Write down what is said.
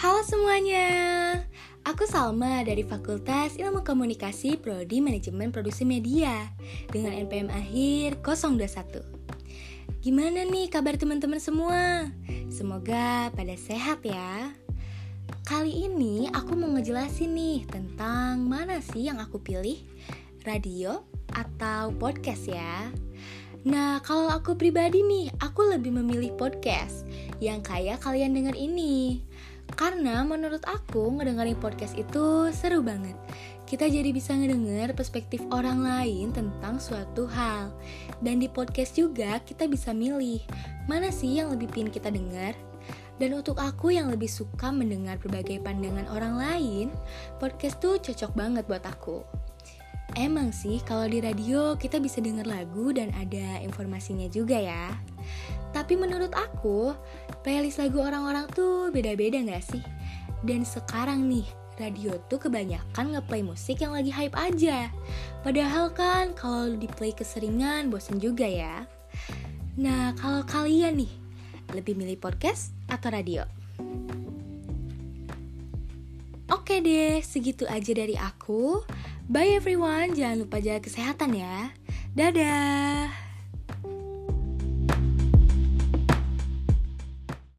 Halo semuanya, aku Salma dari Fakultas Ilmu Komunikasi Prodi Manajemen Produksi Media dengan NPM akhir 021. Gimana nih kabar teman-teman semua? Semoga pada sehat ya. Kali ini aku mau ngejelasin nih tentang mana sih yang aku pilih, radio atau podcast ya. Nah, kalau aku pribadi nih, aku lebih memilih podcast yang kayak kalian dengar ini. Karena menurut aku ngedengerin podcast itu seru banget. Kita jadi bisa ngedenger perspektif orang lain tentang suatu hal. Dan di podcast juga kita bisa milih mana sih yang lebih pin kita dengar. Dan untuk aku yang lebih suka mendengar berbagai pandangan orang lain, podcast tuh cocok banget buat aku. Emang sih kalau di radio kita bisa denger lagu dan ada informasinya juga ya. Tapi menurut aku, playlist lagu orang-orang tuh beda-beda gak sih? Dan sekarang nih, radio tuh kebanyakan ngeplay musik yang lagi hype aja. Padahal kan kalau di play keseringan bosen juga ya. Nah, kalau kalian nih, lebih milih podcast atau radio? Oke deh, segitu aja dari aku. Bye everyone, jangan lupa jaga kesehatan ya. Dadah.